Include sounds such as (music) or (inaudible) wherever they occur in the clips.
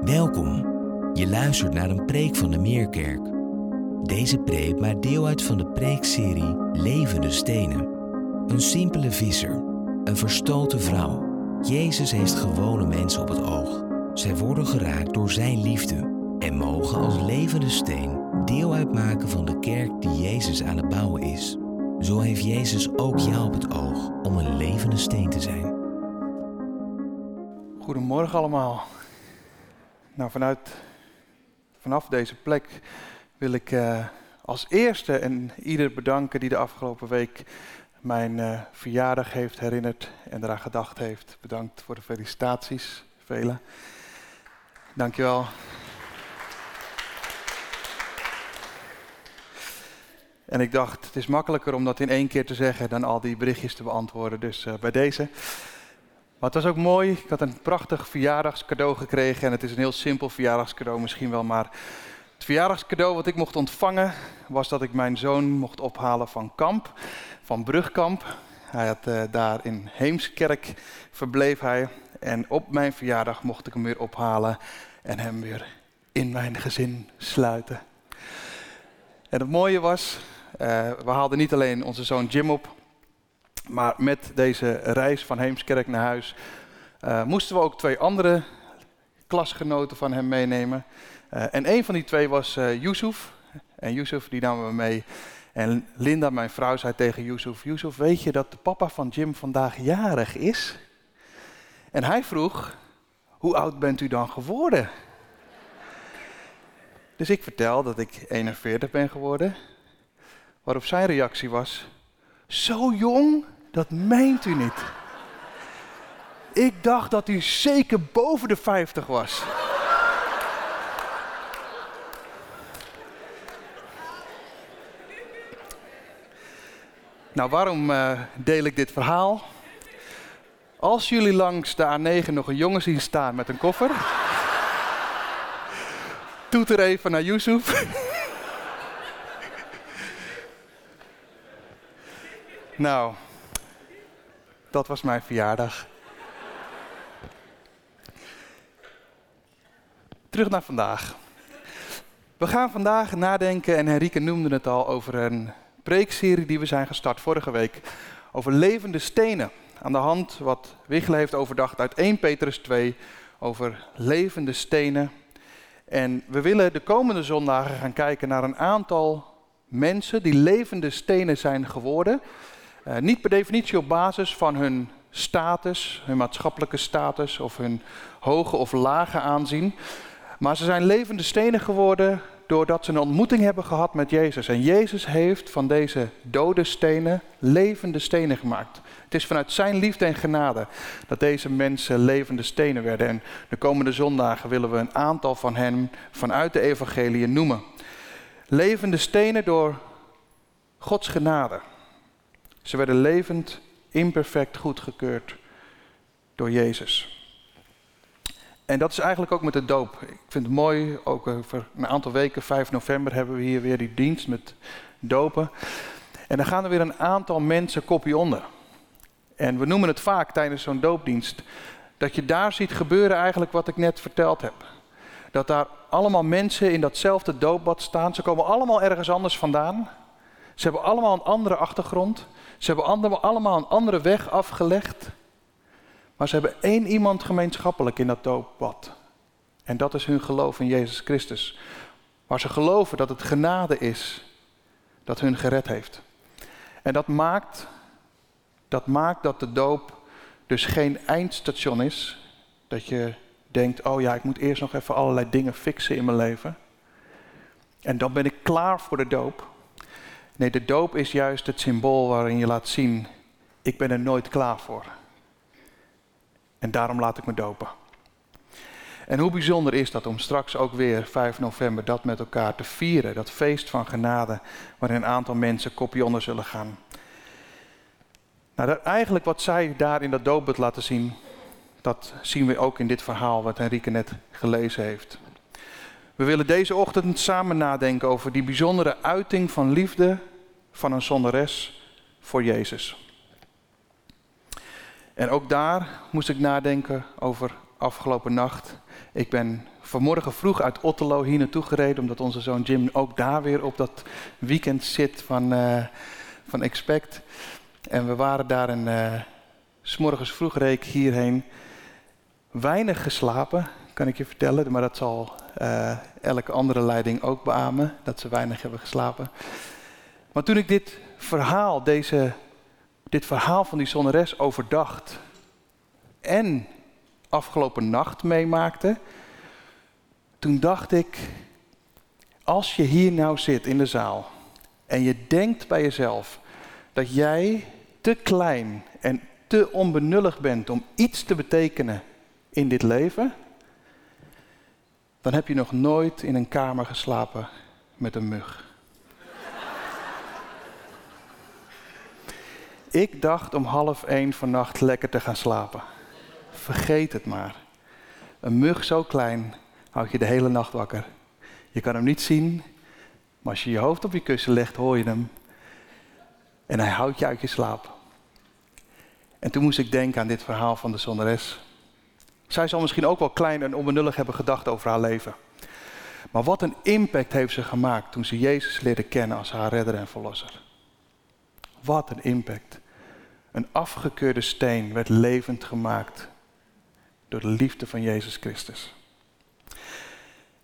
Welkom. Je luistert naar een preek van de Meerkerk. Deze preek maakt deel uit van de preekserie Levende Stenen. Een simpele visser, een verstoten vrouw. Jezus heeft gewone mensen op het oog. Zij worden geraakt door zijn liefde en mogen als levende steen deel uitmaken van de kerk die Jezus aan het bouwen is. Zo heeft Jezus ook jou op het oog om een levende steen te zijn. Goedemorgen allemaal. Nou, vanuit, vanaf deze plek wil ik uh, als eerste en ieder bedanken die de afgelopen week mijn uh, verjaardag heeft herinnerd en eraan gedacht heeft. Bedankt voor de felicitaties, velen. Dankjewel. En ik dacht, het is makkelijker om dat in één keer te zeggen dan al die berichtjes te beantwoorden. Dus uh, bij deze. Maar het was ook mooi. Ik had een prachtig verjaardagscadeau gekregen. En het is een heel simpel verjaardagscadeau misschien wel. Maar het verjaardagscadeau wat ik mocht ontvangen was dat ik mijn zoon mocht ophalen van kamp. Van Brugkamp. Hij had uh, daar in Heemskerk verbleef hij. En op mijn verjaardag mocht ik hem weer ophalen. En hem weer in mijn gezin sluiten. En het mooie was, uh, we haalden niet alleen onze zoon Jim op, maar met deze reis van Heemskerk naar huis uh, moesten we ook twee andere klasgenoten van hem meenemen. Uh, en een van die twee was uh, Yusuf. En Yusuf die namen we mee. En Linda, mijn vrouw, zei tegen Yusuf: Yusuf, weet je dat de papa van Jim vandaag jarig is? En hij vroeg: Hoe oud bent u dan geworden? Dus ik vertel dat ik 41 ben geworden. Waarop zijn reactie was: Zo jong? Dat meent u niet. Ik dacht dat u zeker boven de 50 was. Nou, waarom uh, deel ik dit verhaal? Als jullie langs de A9 nog een jongen zien staan met een koffer, toeter even naar Yusuf. nou, dat was mijn verjaardag. Terug naar vandaag. We gaan vandaag nadenken, en Henrike noemde het al, over een preekserie die we zijn gestart vorige week. Over levende stenen. Aan de hand wat Wichel heeft overdacht uit 1 Petrus 2 over levende stenen. En we willen de komende zondagen gaan kijken naar een aantal mensen die levende stenen zijn geworden. Uh, niet per definitie op basis van hun status, hun maatschappelijke status of hun hoge of lage aanzien. Maar ze zijn levende stenen geworden doordat ze een ontmoeting hebben gehad met Jezus. En Jezus heeft van deze dode stenen levende stenen gemaakt. Het is vanuit zijn liefde en genade dat deze mensen levende stenen werden. En de komende zondagen willen we een aantal van hen vanuit de evangelie noemen. Levende stenen door Gods genade. Ze werden levend, imperfect goedgekeurd door Jezus. En dat is eigenlijk ook met de doop. Ik vind het mooi, ook over een aantal weken, 5 november, hebben we hier weer die dienst met dopen. En dan gaan er weer een aantal mensen kopje onder. En we noemen het vaak tijdens zo'n doopdienst, dat je daar ziet gebeuren eigenlijk wat ik net verteld heb. Dat daar allemaal mensen in datzelfde doopbad staan. Ze komen allemaal ergens anders vandaan. Ze hebben allemaal een andere achtergrond. Ze hebben allemaal een andere weg afgelegd. Maar ze hebben één iemand gemeenschappelijk in dat doopbad. En dat is hun geloof in Jezus Christus. Waar ze geloven dat het genade is dat hun gered heeft. En dat maakt dat, maakt dat de doop dus geen eindstation is. Dat je denkt, oh ja, ik moet eerst nog even allerlei dingen fixen in mijn leven. En dan ben ik klaar voor de doop. Nee, de doop is juist het symbool waarin je laat zien, ik ben er nooit klaar voor. En daarom laat ik me dopen. En hoe bijzonder is dat om straks ook weer 5 november dat met elkaar te vieren, dat feest van genade, waarin een aantal mensen kopje onder zullen gaan. Nou, dat, eigenlijk wat zij daar in dat doopbed laten zien, dat zien we ook in dit verhaal wat Henrike net gelezen heeft. We willen deze ochtend samen nadenken over die bijzondere uiting van liefde van een zonderes voor Jezus. En ook daar moest ik nadenken over afgelopen nacht. Ik ben vanmorgen vroeg uit Otterlo hier naartoe gereden, omdat onze zoon Jim ook daar weer op dat weekend zit van, uh, van Expect. En we waren daar en uh, s'morgens vroeg reek hierheen. Weinig geslapen, kan ik je vertellen, maar dat zal uh, elke andere leiding ook beamen, dat ze weinig hebben geslapen. Maar toen ik dit verhaal, deze, dit verhaal van die zonneres overdacht en afgelopen nacht meemaakte, toen dacht ik, als je hier nou zit in de zaal en je denkt bij jezelf dat jij te klein en te onbenullig bent om iets te betekenen in dit leven, dan heb je nog nooit in een kamer geslapen met een mug. Ik dacht om half één vannacht lekker te gaan slapen. Vergeet het maar. Een mug zo klein houdt je de hele nacht wakker. Je kan hem niet zien, maar als je je hoofd op je kussen legt, hoor je hem. En hij houdt je uit je slaap. En toen moest ik denken aan dit verhaal van de zonneres. Zij zal misschien ook wel klein en onbenullig hebben gedacht over haar leven. Maar wat een impact heeft ze gemaakt toen ze Jezus leerde kennen als haar redder en verlosser. Wat een impact. Een afgekeurde steen werd levend gemaakt door de liefde van Jezus Christus.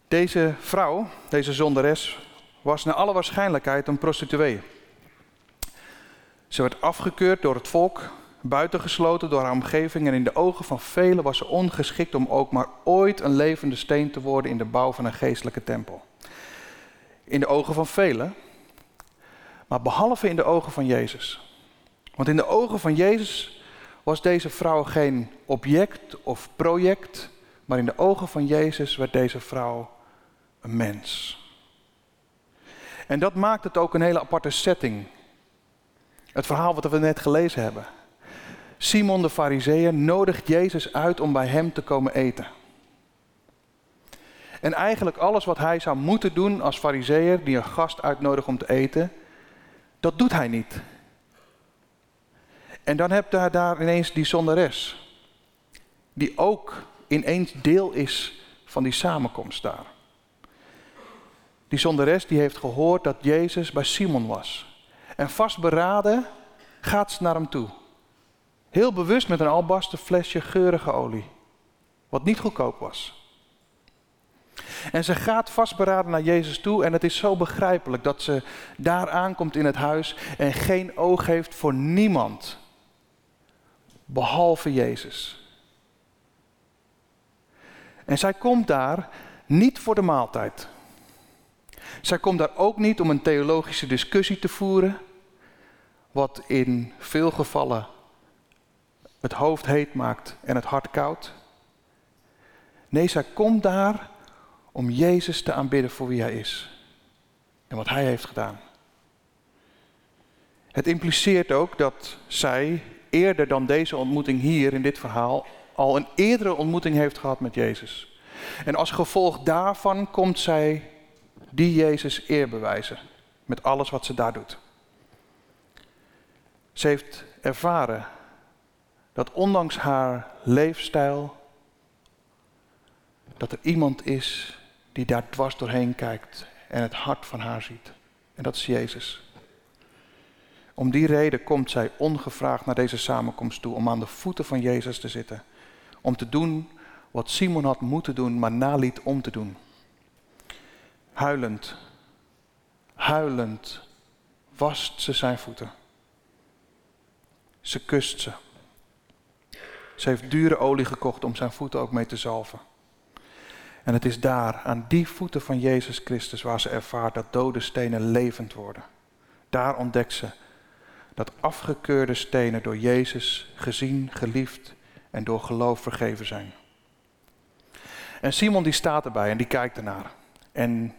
Deze vrouw, deze zonderes, was naar alle waarschijnlijkheid een prostituee. Ze werd afgekeurd door het volk, buitengesloten door haar omgeving en in de ogen van velen was ze ongeschikt om ook maar ooit een levende steen te worden in de bouw van een geestelijke tempel. In de ogen van velen, maar behalve in de ogen van Jezus. Want in de ogen van Jezus was deze vrouw geen object of project, maar in de ogen van Jezus werd deze vrouw een mens. En dat maakt het ook een hele aparte setting. Het verhaal wat we net gelezen hebben. Simon de Fariseer nodigt Jezus uit om bij hem te komen eten. En eigenlijk alles wat hij zou moeten doen als Fariseer die een gast uitnodigt om te eten, dat doet hij niet. En dan heb je daar ineens die zonderes, die ook ineens deel is van die samenkomst daar. Die zonderes die heeft gehoord dat Jezus bij Simon was. En vastberaden gaat ze naar hem toe. Heel bewust met een albasten flesje geurige olie. Wat niet goedkoop was. En ze gaat vastberaden naar Jezus toe en het is zo begrijpelijk dat ze daar aankomt in het huis en geen oog heeft voor niemand. Behalve Jezus. En zij komt daar niet voor de maaltijd. Zij komt daar ook niet om een theologische discussie te voeren, wat in veel gevallen het hoofd heet maakt en het hart koud. Nee, zij komt daar om Jezus te aanbidden voor wie hij is en wat hij heeft gedaan. Het impliceert ook dat zij eerder dan deze ontmoeting hier in dit verhaal al een eerdere ontmoeting heeft gehad met Jezus. En als gevolg daarvan komt zij die Jezus eer bewijzen met alles wat ze daar doet. Ze heeft ervaren dat ondanks haar leefstijl, dat er iemand is die daar dwars doorheen kijkt en het hart van haar ziet. En dat is Jezus. Om die reden komt zij ongevraagd naar deze samenkomst toe om aan de voeten van Jezus te zitten. Om te doen wat Simon had moeten doen, maar naliet om te doen. Huilend, huilend wast ze zijn voeten. Ze kust ze. Ze heeft dure olie gekocht om zijn voeten ook mee te zalven. En het is daar, aan die voeten van Jezus Christus, waar ze ervaart dat dode stenen levend worden. Daar ontdekt ze dat afgekeurde stenen door Jezus gezien, geliefd en door geloof vergeven zijn. En Simon die staat erbij en die kijkt ernaar. En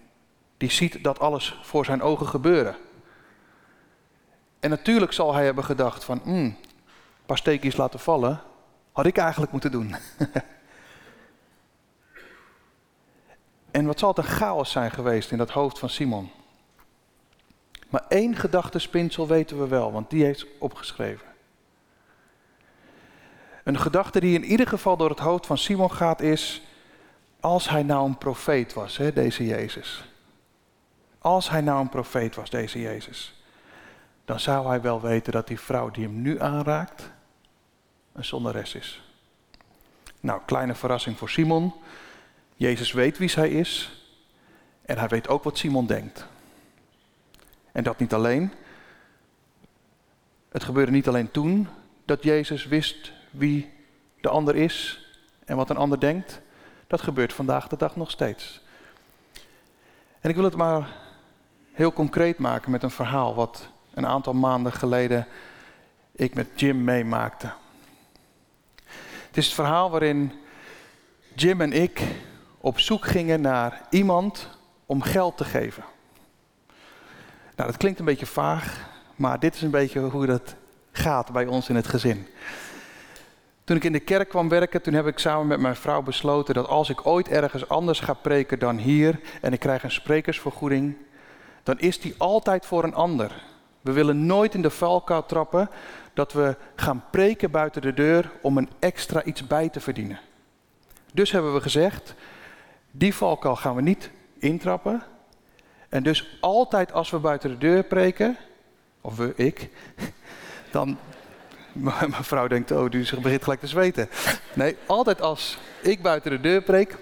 die ziet dat alles voor zijn ogen gebeuren. En natuurlijk zal hij hebben gedacht van, hmm, een paar steekjes laten vallen, had ik eigenlijk moeten doen. (laughs) en wat zal het een chaos zijn geweest in dat hoofd van Simon. Maar één gedachtespinsel weten we wel, want die heeft opgeschreven. Een gedachte die in ieder geval door het hoofd van Simon gaat is, als hij nou een profeet was, hè, deze Jezus. Als hij nou een profeet was, deze Jezus. Dan zou hij wel weten dat die vrouw die hem nu aanraakt, een zonderes is. Nou, kleine verrassing voor Simon. Jezus weet wie zij is. En hij weet ook wat Simon denkt. En dat niet alleen. Het gebeurde niet alleen toen dat Jezus wist wie de ander is en wat een ander denkt. Dat gebeurt vandaag de dag nog steeds. En ik wil het maar heel concreet maken met een verhaal wat een aantal maanden geleden ik met Jim meemaakte. Het is het verhaal waarin Jim en ik op zoek gingen naar iemand om geld te geven. Nou, dat klinkt een beetje vaag, maar dit is een beetje hoe dat gaat bij ons in het gezin. Toen ik in de kerk kwam werken, toen heb ik samen met mijn vrouw besloten dat als ik ooit ergens anders ga preken dan hier en ik krijg een sprekersvergoeding, dan is die altijd voor een ander. We willen nooit in de valkuil trappen dat we gaan preken buiten de deur om een extra iets bij te verdienen. Dus hebben we gezegd, die valkuil gaan we niet intrappen. En dus altijd als we buiten de deur preken, of we, ik, (laughs) dan. (laughs) Mijn vrouw denkt, oh, die begint gelijk te zweten. Nee, altijd als ik buiten de deur preek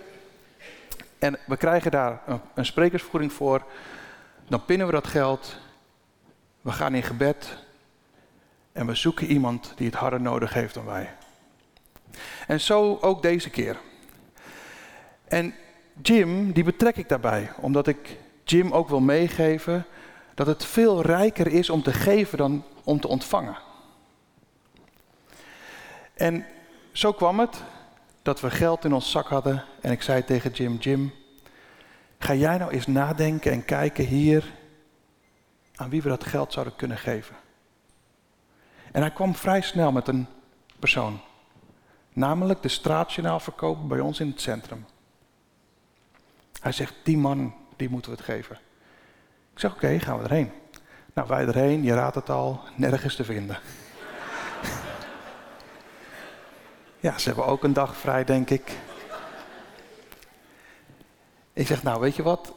en we krijgen daar een, een sprekersvergoeding voor, dan pinnen we dat geld, we gaan in gebed en we zoeken iemand die het harder nodig heeft dan wij. En zo ook deze keer. En Jim, die betrek ik daarbij, omdat ik Jim ook wil meegeven dat het veel rijker is om te geven dan om te ontvangen. En zo kwam het dat we geld in ons zak hadden en ik zei tegen Jim, Jim, ga jij nou eens nadenken en kijken hier aan wie we dat geld zouden kunnen geven. En hij kwam vrij snel met een persoon, namelijk de straatjournaalverkoper bij ons in het centrum. Hij zegt, die man, die moeten we het geven. Ik zeg, oké, gaan we erheen. Nou, wij erheen, je raadt het al, nergens te vinden. (laughs) ja, ze hebben ook een dag vrij, denk ik. Ik zeg, nou, weet je wat?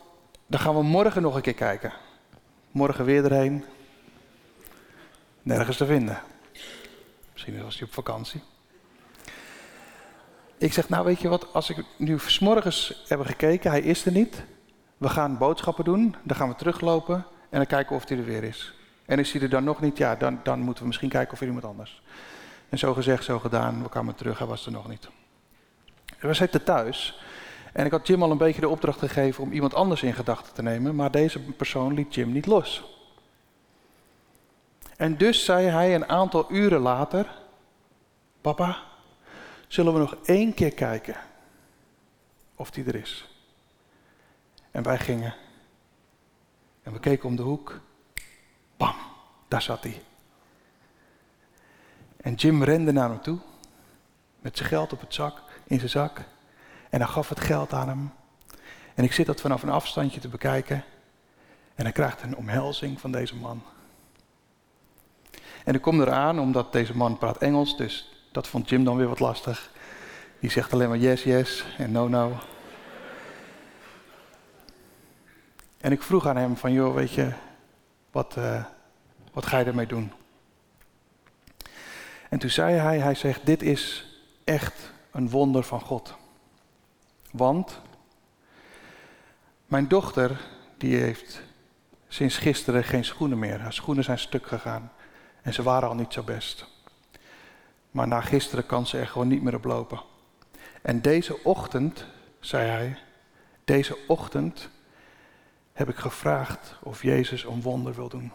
Dan gaan we morgen nog een keer kijken. Morgen weer erheen. Nergens te vinden. Misschien was hij op vakantie. Ik zeg, nou weet je wat, als ik nu s'morgens hebben gekeken, hij is er niet. We gaan boodschappen doen, dan gaan we teruglopen en dan kijken of hij er weer is. En is hij er dan nog niet, ja, dan, dan moeten we misschien kijken of er iemand anders. En zo gezegd, zo gedaan, we kwamen terug, hij was er nog niet. We zitten thuis en ik had Jim al een beetje de opdracht gegeven om iemand anders in gedachten te nemen, maar deze persoon liet Jim niet los. En dus zei hij een aantal uren later, papa, zullen we nog één keer kijken of die er is. En wij gingen. En we keken om de hoek. Bam, daar zat hij. En Jim rende naar hem toe. Met zijn geld op het zak, in zijn zak. En hij gaf het geld aan hem. En ik zit dat vanaf een afstandje te bekijken. En hij krijgt een omhelzing van deze man. En ik kom eraan omdat deze man praat Engels, dus dat vond Jim dan weer wat lastig. Die zegt alleen maar yes, yes en no, no. En ik vroeg aan hem van, joh, weet je, wat, uh, wat ga je ermee doen? En toen zei hij, hij zegt, dit is echt een wonder van God. Want mijn dochter, die heeft sinds gisteren geen schoenen meer. Haar schoenen zijn stuk gegaan en ze waren al niet zo best. Maar na gisteren kan ze er gewoon niet meer op lopen. En deze ochtend, zei hij, deze ochtend heb ik gevraagd of Jezus een wonder wil doen.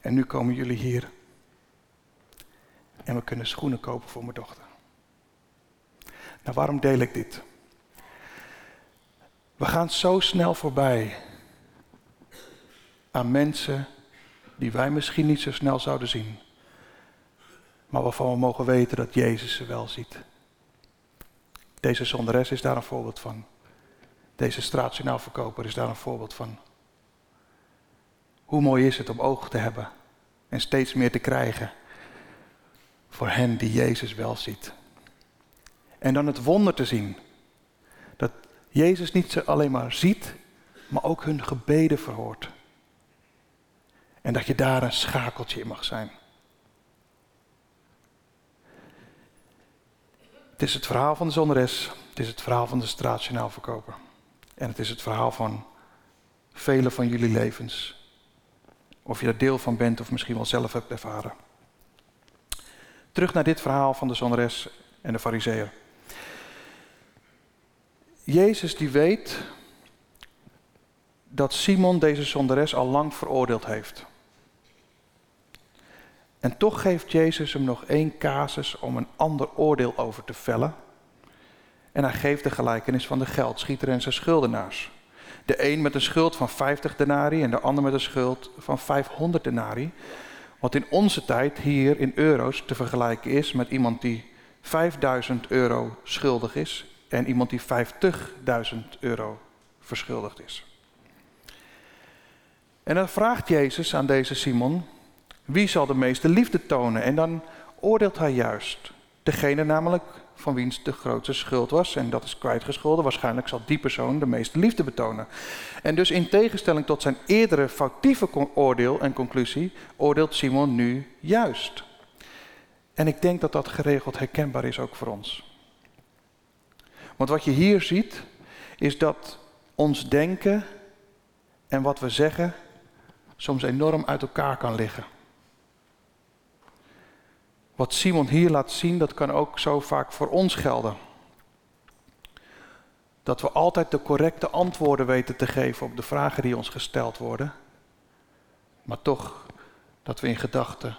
En nu komen jullie hier. En we kunnen schoenen kopen voor mijn dochter. Nou, waarom deel ik dit? We gaan zo snel voorbij aan mensen die wij misschien niet zo snel zouden zien maar waarvan we mogen weten dat Jezus ze wel ziet. Deze zonderes is daar een voorbeeld van. Deze straatjournaalverkoper is daar een voorbeeld van. Hoe mooi is het om oog te hebben en steeds meer te krijgen voor hen die Jezus wel ziet. En dan het wonder te zien. Dat Jezus niet ze alleen maar ziet, maar ook hun gebeden verhoort. En dat je daar een schakeltje in mag zijn. Het is het verhaal van de zonderes. Het is het verhaal van de straatjournaalverkoper. En het is het verhaal van vele van jullie levens. Of je er deel van bent of misschien wel zelf hebt ervaren. Terug naar dit verhaal van de zonderes en de fariseer. Jezus die weet dat Simon deze zonderes al lang veroordeeld heeft. En toch geeft Jezus hem nog één casus om een ander oordeel over te vellen. En hij geeft de gelijkenis van de geldschieter en zijn schuldenaars. De een met een schuld van 50 denari en de ander met een schuld van 500 denari. Wat in onze tijd hier in euro's te vergelijken is met iemand die 5000 euro schuldig is en iemand die 50.000 euro verschuldigd is. En dan vraagt Jezus aan deze Simon, wie zal de meeste liefde tonen? En dan oordeelt hij juist. Degene namelijk van wiens de grootste schuld was, en dat is kwijtgescholden, waarschijnlijk zal die persoon de meeste liefde betonen. En dus in tegenstelling tot zijn eerdere foutieve oordeel en conclusie, oordeelt Simon nu juist. En ik denk dat dat geregeld herkenbaar is ook voor ons. Want wat je hier ziet, is dat ons denken en wat we zeggen soms enorm uit elkaar kan liggen. Wat Simon hier laat zien, dat kan ook zo vaak voor ons gelden. Dat we altijd de correcte antwoorden weten te geven op de vragen die ons gesteld worden. Maar toch dat we in gedachten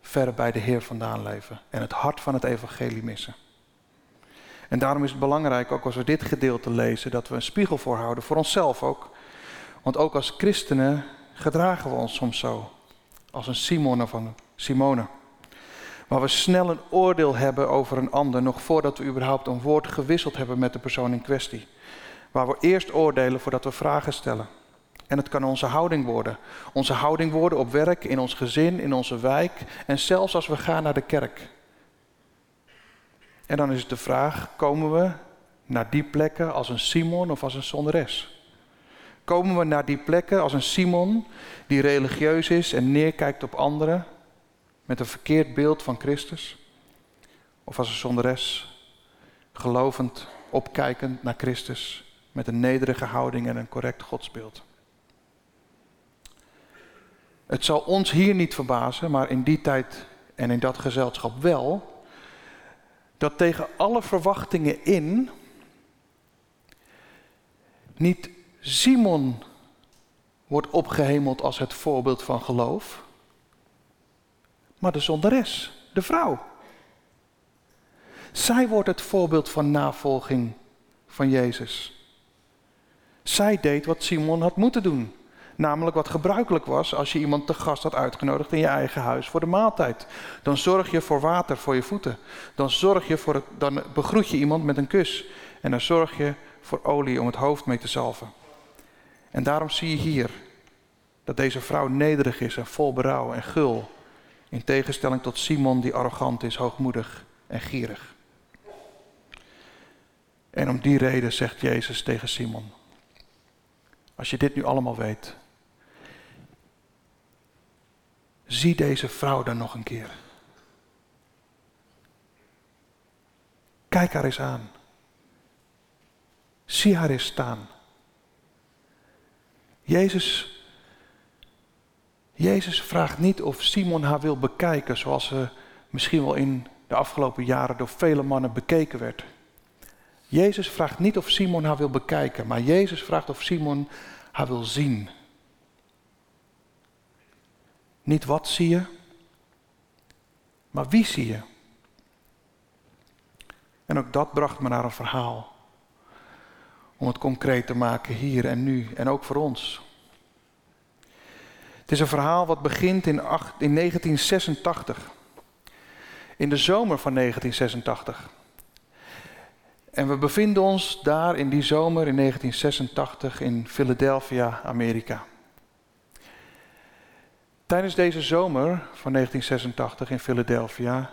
ver bij de Heer vandaan leven en het hart van het evangelie missen. En daarom is het belangrijk, ook als we dit gedeelte lezen, dat we een spiegel voorhouden, voor onszelf ook. Want ook als christenen gedragen we ons soms zo, als een Simon of een Simone. Waar we snel een oordeel hebben over een ander, nog voordat we überhaupt een woord gewisseld hebben met de persoon in kwestie. Waar we eerst oordelen voordat we vragen stellen. En het kan onze houding worden. Onze houding worden op werk, in ons gezin, in onze wijk en zelfs als we gaan naar de kerk. En dan is het de vraag, komen we naar die plekken als een Simon of als een zonderes? Komen we naar die plekken als een Simon die religieus is en neerkijkt op anderen met een verkeerd beeld van Christus? Of als een zonderes, gelovend, opkijkend naar Christus met een nederige houding en een correct godsbeeld? Het zal ons hier niet verbazen, maar in die tijd en in dat gezelschap wel, dat tegen alle verwachtingen in niet Simon wordt opgehemeld als het voorbeeld van geloof, maar de zonderes, de vrouw. Zij wordt het voorbeeld van navolging van Jezus. Zij deed wat Simon had moeten doen. Namelijk wat gebruikelijk was als je iemand te gast had uitgenodigd in je eigen huis voor de maaltijd. Dan zorg je voor water voor je voeten. Dan, zorg je voor het, dan begroet je iemand met een kus. En dan zorg je voor olie om het hoofd mee te salven. En daarom zie je hier dat deze vrouw nederig is en vol berouw en gul. In tegenstelling tot Simon die arrogant is, hoogmoedig en gierig. En om die reden zegt Jezus tegen Simon: Als je dit nu allemaal weet, zie deze vrouw dan nog een keer. Kijk haar eens aan. Zie haar eens staan. Jezus, Jezus vraagt niet of Simon haar wil bekijken zoals ze misschien wel in de afgelopen jaren door vele mannen bekeken werd. Jezus vraagt niet of Simon haar wil bekijken, maar Jezus vraagt of Simon haar wil zien. Niet wat zie je, maar wie zie je? En ook dat bracht me naar een verhaal. Om het concreet te maken hier en nu en ook voor ons. Het is een verhaal wat begint in, in 1986. In de zomer van 1986. En we bevinden ons daar in die zomer in 1986 in Philadelphia, Amerika. Tijdens deze zomer van 1986 in Philadelphia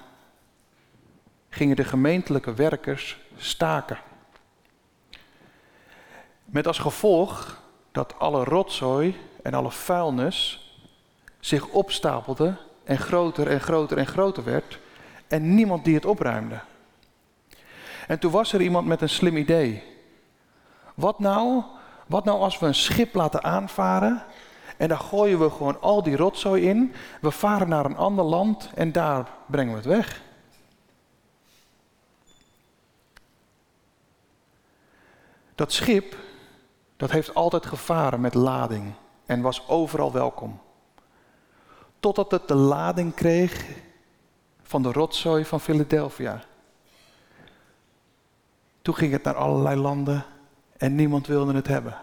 gingen de gemeentelijke werkers staken. Met als gevolg dat alle rotzooi en alle vuilnis zich opstapelde en groter en groter en groter werd en niemand die het opruimde. En toen was er iemand met een slim idee. Wat nou, wat nou als we een schip laten aanvaren en daar gooien we gewoon al die rotzooi in. We varen naar een ander land en daar brengen we het weg. Dat schip, dat heeft altijd gevaren met lading en was overal welkom. Totdat het de lading kreeg van de rotzooi van Philadelphia. Toen ging het naar allerlei landen en niemand wilde het hebben.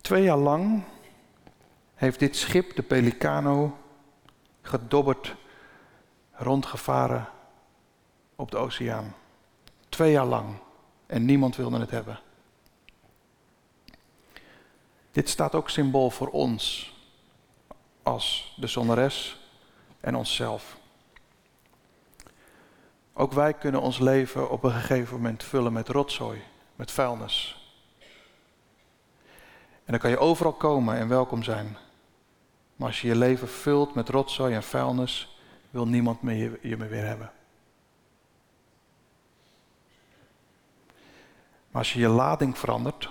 Twee jaar lang heeft dit schip, de Pelicano, gedobberd rondgevaren op de oceaan. Twee jaar lang. En niemand wilde het hebben. Dit staat ook symbool voor ons als de zonneres en onszelf. Ook wij kunnen ons leven op een gegeven moment vullen met rotzooi, met vuilnis. En dan kan je overal komen en welkom zijn. Maar als je je leven vult met rotzooi en vuilnis, wil niemand meer je, meer hebben. Maar als je je lading verandert,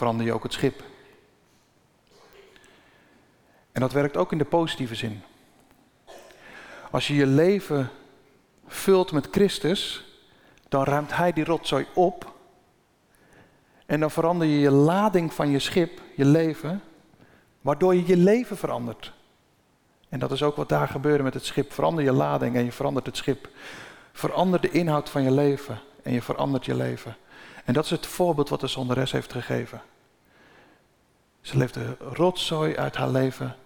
verander je ook het schip. En dat werkt ook in de positieve zin. Als je je leven vult met Christus, dan ruimt Hij die rotzooi op. En dan verander je je lading van je schip, je leven, waardoor je je leven verandert. En dat is ook wat daar gebeurde met het schip. Verander je lading en je verandert het schip. Verander de inhoud van je leven en je verandert je leven. En dat is het voorbeeld wat de zonderes heeft gegeven. Ze leefde rotzooi uit haar leven,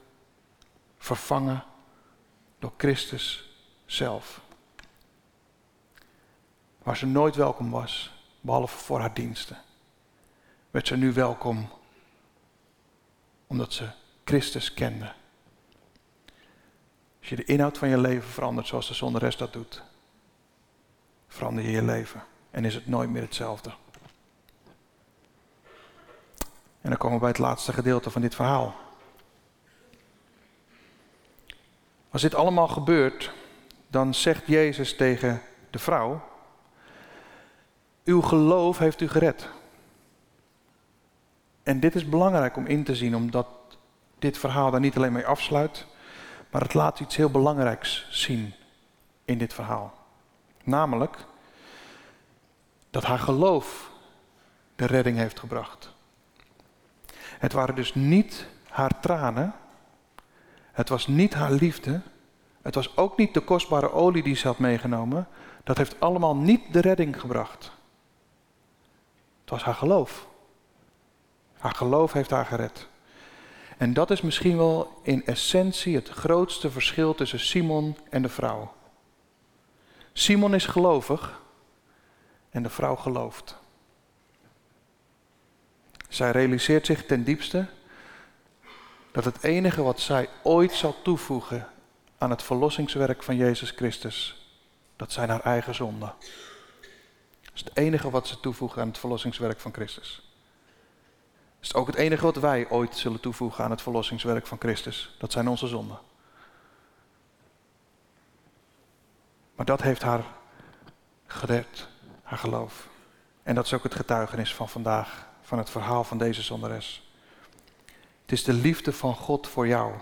vervangen door Christus zelf. Waar ze nooit welkom was, behalve voor haar diensten, werd ze nu welkom omdat ze Christus kende. Als je de inhoud van je leven verandert zoals de zonderres dat doet, verander je je leven en is het nooit meer hetzelfde. En dan komen we bij het laatste gedeelte van dit verhaal. Als dit allemaal gebeurt, dan zegt Jezus tegen de vrouw: Uw geloof heeft u gered. En dit is belangrijk om in te zien, omdat dit verhaal daar niet alleen mee afsluit, maar het laat iets heel belangrijks zien in dit verhaal. Namelijk dat haar geloof de redding heeft gebracht. Het waren dus niet haar tranen, het was niet haar liefde, het was ook niet de kostbare olie die ze had meegenomen. Dat heeft allemaal niet de redding gebracht. Het was haar geloof. Haar geloof heeft haar gered. En dat is misschien wel in essentie het grootste verschil tussen Simon en de vrouw. Simon is gelovig en de vrouw gelooft. Zij realiseert zich ten diepste dat het enige wat zij ooit zal toevoegen aan het verlossingswerk van Jezus Christus, dat zijn haar eigen zonden. Dat is het enige wat ze toevoegen aan het verlossingswerk van Christus. Dat is ook het enige wat wij ooit zullen toevoegen aan het verlossingswerk van Christus. Dat zijn onze zonden. Maar dat heeft haar gered, haar geloof. En dat is ook het getuigenis van vandaag, van het verhaal van deze zonderes. Het is de liefde van God voor jou.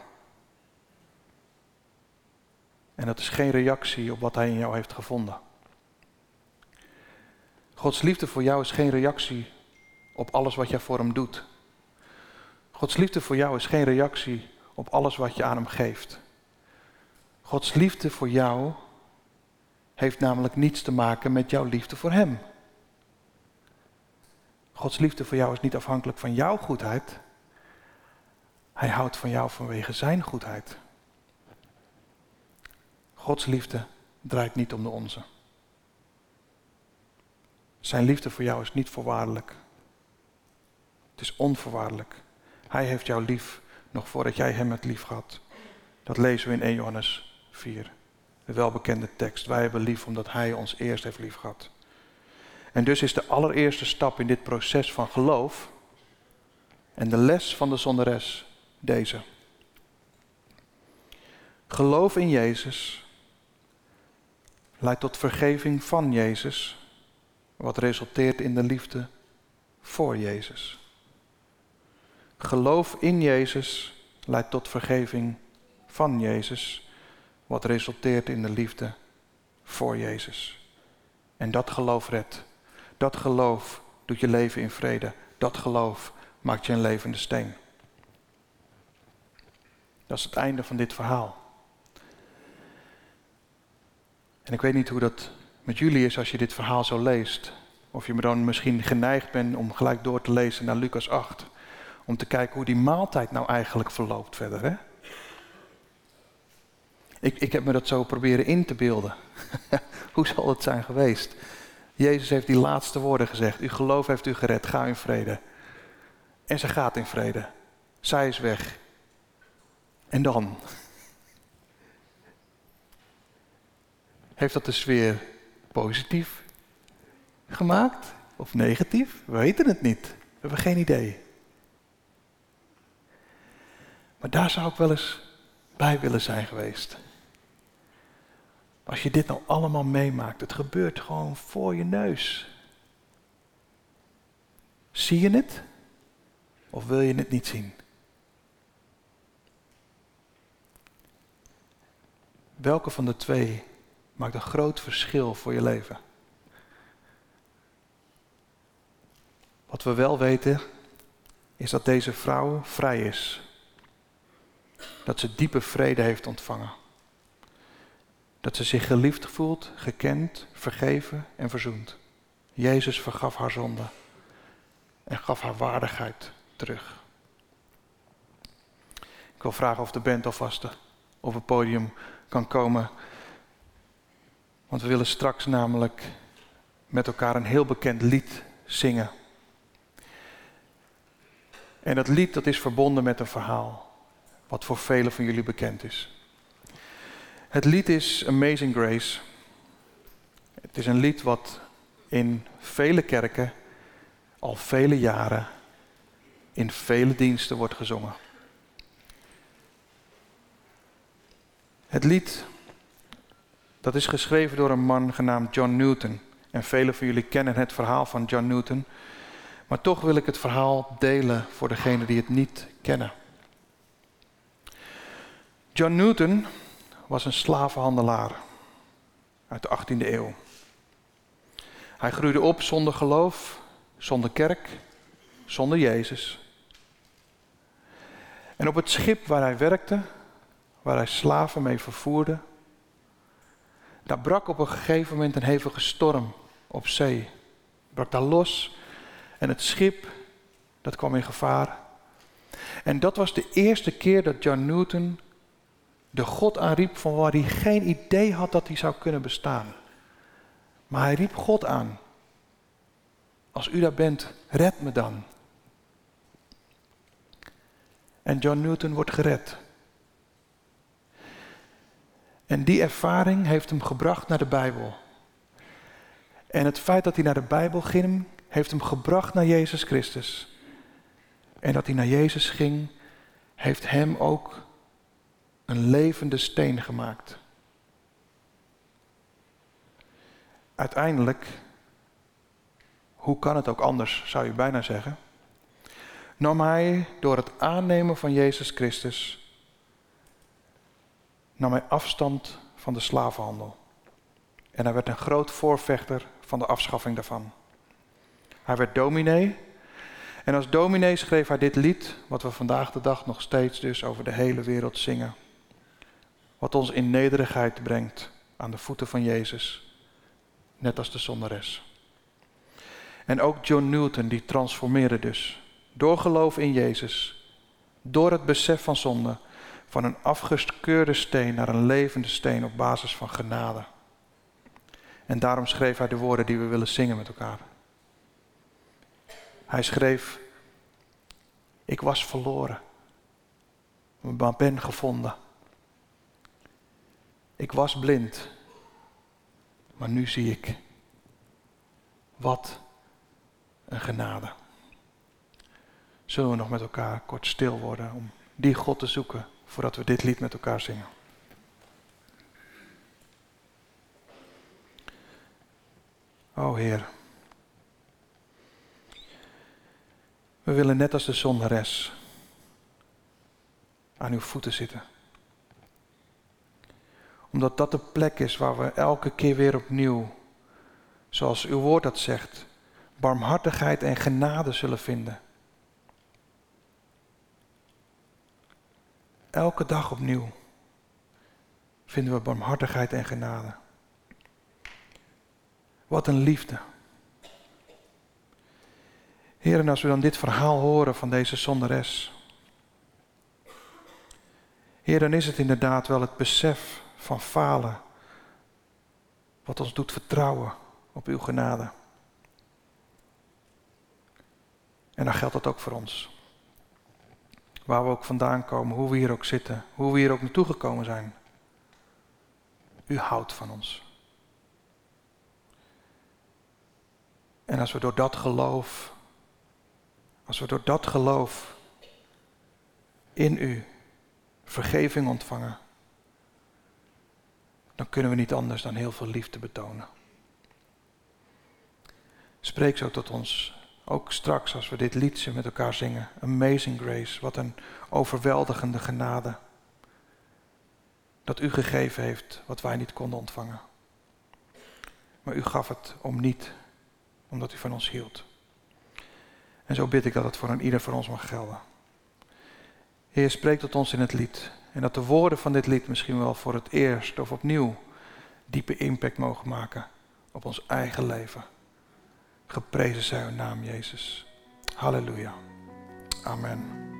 En dat is geen reactie op wat Hij in jou heeft gevonden. Gods liefde voor jou is geen reactie op alles wat jij voor Hem doet. Gods liefde voor jou is geen reactie op alles wat je aan Hem geeft. Gods liefde voor jou heeft namelijk niets te maken met jouw liefde voor Hem. Gods liefde voor jou is niet afhankelijk van jouw goedheid. Hij houdt van jou vanwege Zijn goedheid. Gods liefde draait niet om de onze. Zijn liefde voor jou is niet voorwaardelijk. Het is onvoorwaardelijk. Hij heeft jou lief nog voordat jij hem hebt lief gehad. Dat lezen we in 1 Johannes 4. De welbekende tekst. Wij hebben lief omdat hij ons eerst heeft lief gehad. En dus is de allereerste stap in dit proces van geloof en de les van de zonderes deze. Geloof in Jezus leidt tot vergeving van Jezus, wat resulteert in de liefde voor Jezus. Geloof in Jezus leidt tot vergeving van Jezus, wat resulteert in de liefde voor Jezus. En dat geloof redt. Dat geloof doet je leven in vrede. Dat geloof maakt je een levende steen. Dat is het einde van dit verhaal. En ik weet niet hoe dat met jullie is als je dit verhaal zo leest. Of je me dan misschien geneigd bent om gelijk door te lezen naar Lucas 8. Om te kijken hoe die maaltijd nou eigenlijk verloopt verder. Hè? Ik, ik heb me dat zo proberen in te beelden. (laughs) hoe zal het zijn geweest? Jezus heeft die laatste woorden gezegd. Uw geloof heeft u gered. Ga in vrede. En ze gaat in vrede. Zij is weg. En dan? Heeft dat de sfeer positief gemaakt of negatief? We weten het niet. We hebben geen idee. Maar daar zou ik wel eens bij willen zijn geweest. Als je dit nou allemaal meemaakt, het gebeurt gewoon voor je neus. Zie je het? Of wil je het niet zien? Welke van de twee maakt een groot verschil voor je leven? Wat we wel weten, is dat deze vrouw vrij is. Dat ze diepe vrede heeft ontvangen. Dat ze zich geliefd voelt, gekend, vergeven en verzoend. Jezus vergaf haar zonde en gaf haar waardigheid terug. Ik wil vragen of de band alvast op het podium kan komen. Want we willen straks namelijk met elkaar een heel bekend lied zingen. En dat lied dat is verbonden met een verhaal, wat voor velen van jullie bekend is. Het lied is Amazing Grace. Het is een lied wat in vele kerken al vele jaren in vele diensten wordt gezongen. Het lied dat is geschreven door een man genaamd John Newton. En velen van jullie kennen het verhaal van John Newton. Maar toch wil ik het verhaal delen voor degenen die het niet kennen. John Newton was een slavenhandelaar uit de 18e eeuw. Hij groeide op zonder geloof, zonder kerk, zonder Jezus. En op het schip waar hij werkte, waar hij slaven mee vervoerde, daar brak op een gegeven moment een hevige storm op zee. Brak daar los en het schip, dat kwam in gevaar. En dat was de eerste keer dat John Newton de God aanriep van waar hij geen idee had dat hij zou kunnen bestaan. Maar hij riep God aan. Als u daar bent, red me dan. En John Newton wordt gered. En die ervaring heeft hem gebracht naar de Bijbel. En het feit dat hij naar de Bijbel ging, heeft hem gebracht naar Jezus Christus. En dat hij naar Jezus ging, heeft hem ook een levende steen gemaakt. Uiteindelijk, hoe kan het ook anders, zou je bijna zeggen, nam hij door het aannemen van Jezus Christus, nam hij afstand van de slavenhandel. En hij werd een groot voorvechter van de afschaffing daarvan. Hij werd dominee. En als dominee schreef hij dit lied, wat we vandaag de dag nog steeds dus over de hele wereld zingen. Wat ons in nederigheid brengt aan de voeten van Jezus. Net als de zonderes. En ook John Newton, die transformeerde dus. Door geloof in Jezus. Door het besef van zonde. Van een afgeskeurde steen naar een levende steen op basis van genade. En daarom schreef hij de woorden die we willen zingen met elkaar. Hij schreef, ik was verloren, maar ben gevonden. Ik was blind, maar nu zie ik. Wat een genade. Zullen we nog met elkaar kort stil worden om die God te zoeken voordat we dit lied met elkaar zingen? O Heer, we willen net als de zondares aan uw voeten zitten. Omdat dat de plek is waar we elke keer weer opnieuw, zoals uw woord dat zegt, barmhartigheid en genade zullen vinden. Elke dag opnieuw vinden we barmhartigheid en genade. Wat een liefde. Heren, als we dan dit verhaal horen van deze zonderes. Heer, dan is het inderdaad wel het besef van falen. Wat ons doet vertrouwen op uw genade. En dan geldt dat ook voor ons. Waar we ook vandaan komen, hoe we hier ook zitten, hoe we hier ook naartoe gekomen zijn. U houdt van ons. En als we door dat geloof, als we door dat geloof in u vergeving ontvangen, dan kunnen we niet anders dan heel veel liefde betonen. Spreek zo tot ons, ook straks als we dit liedje met elkaar zingen. Amazing Grace, wat een overweldigende genade. Dat u gegeven heeft wat wij niet konden ontvangen. Maar u gaf het om niet omdat u van ons hield. En zo bid ik dat het voor een ieder van ons mag gelden. Heer, spreek tot ons in het lied. En dat de woorden van dit lied misschien wel voor het eerst of opnieuw diepe impact mogen maken op ons eigen leven. Geprezen zij uw naam, Jezus. Halleluja. Amen.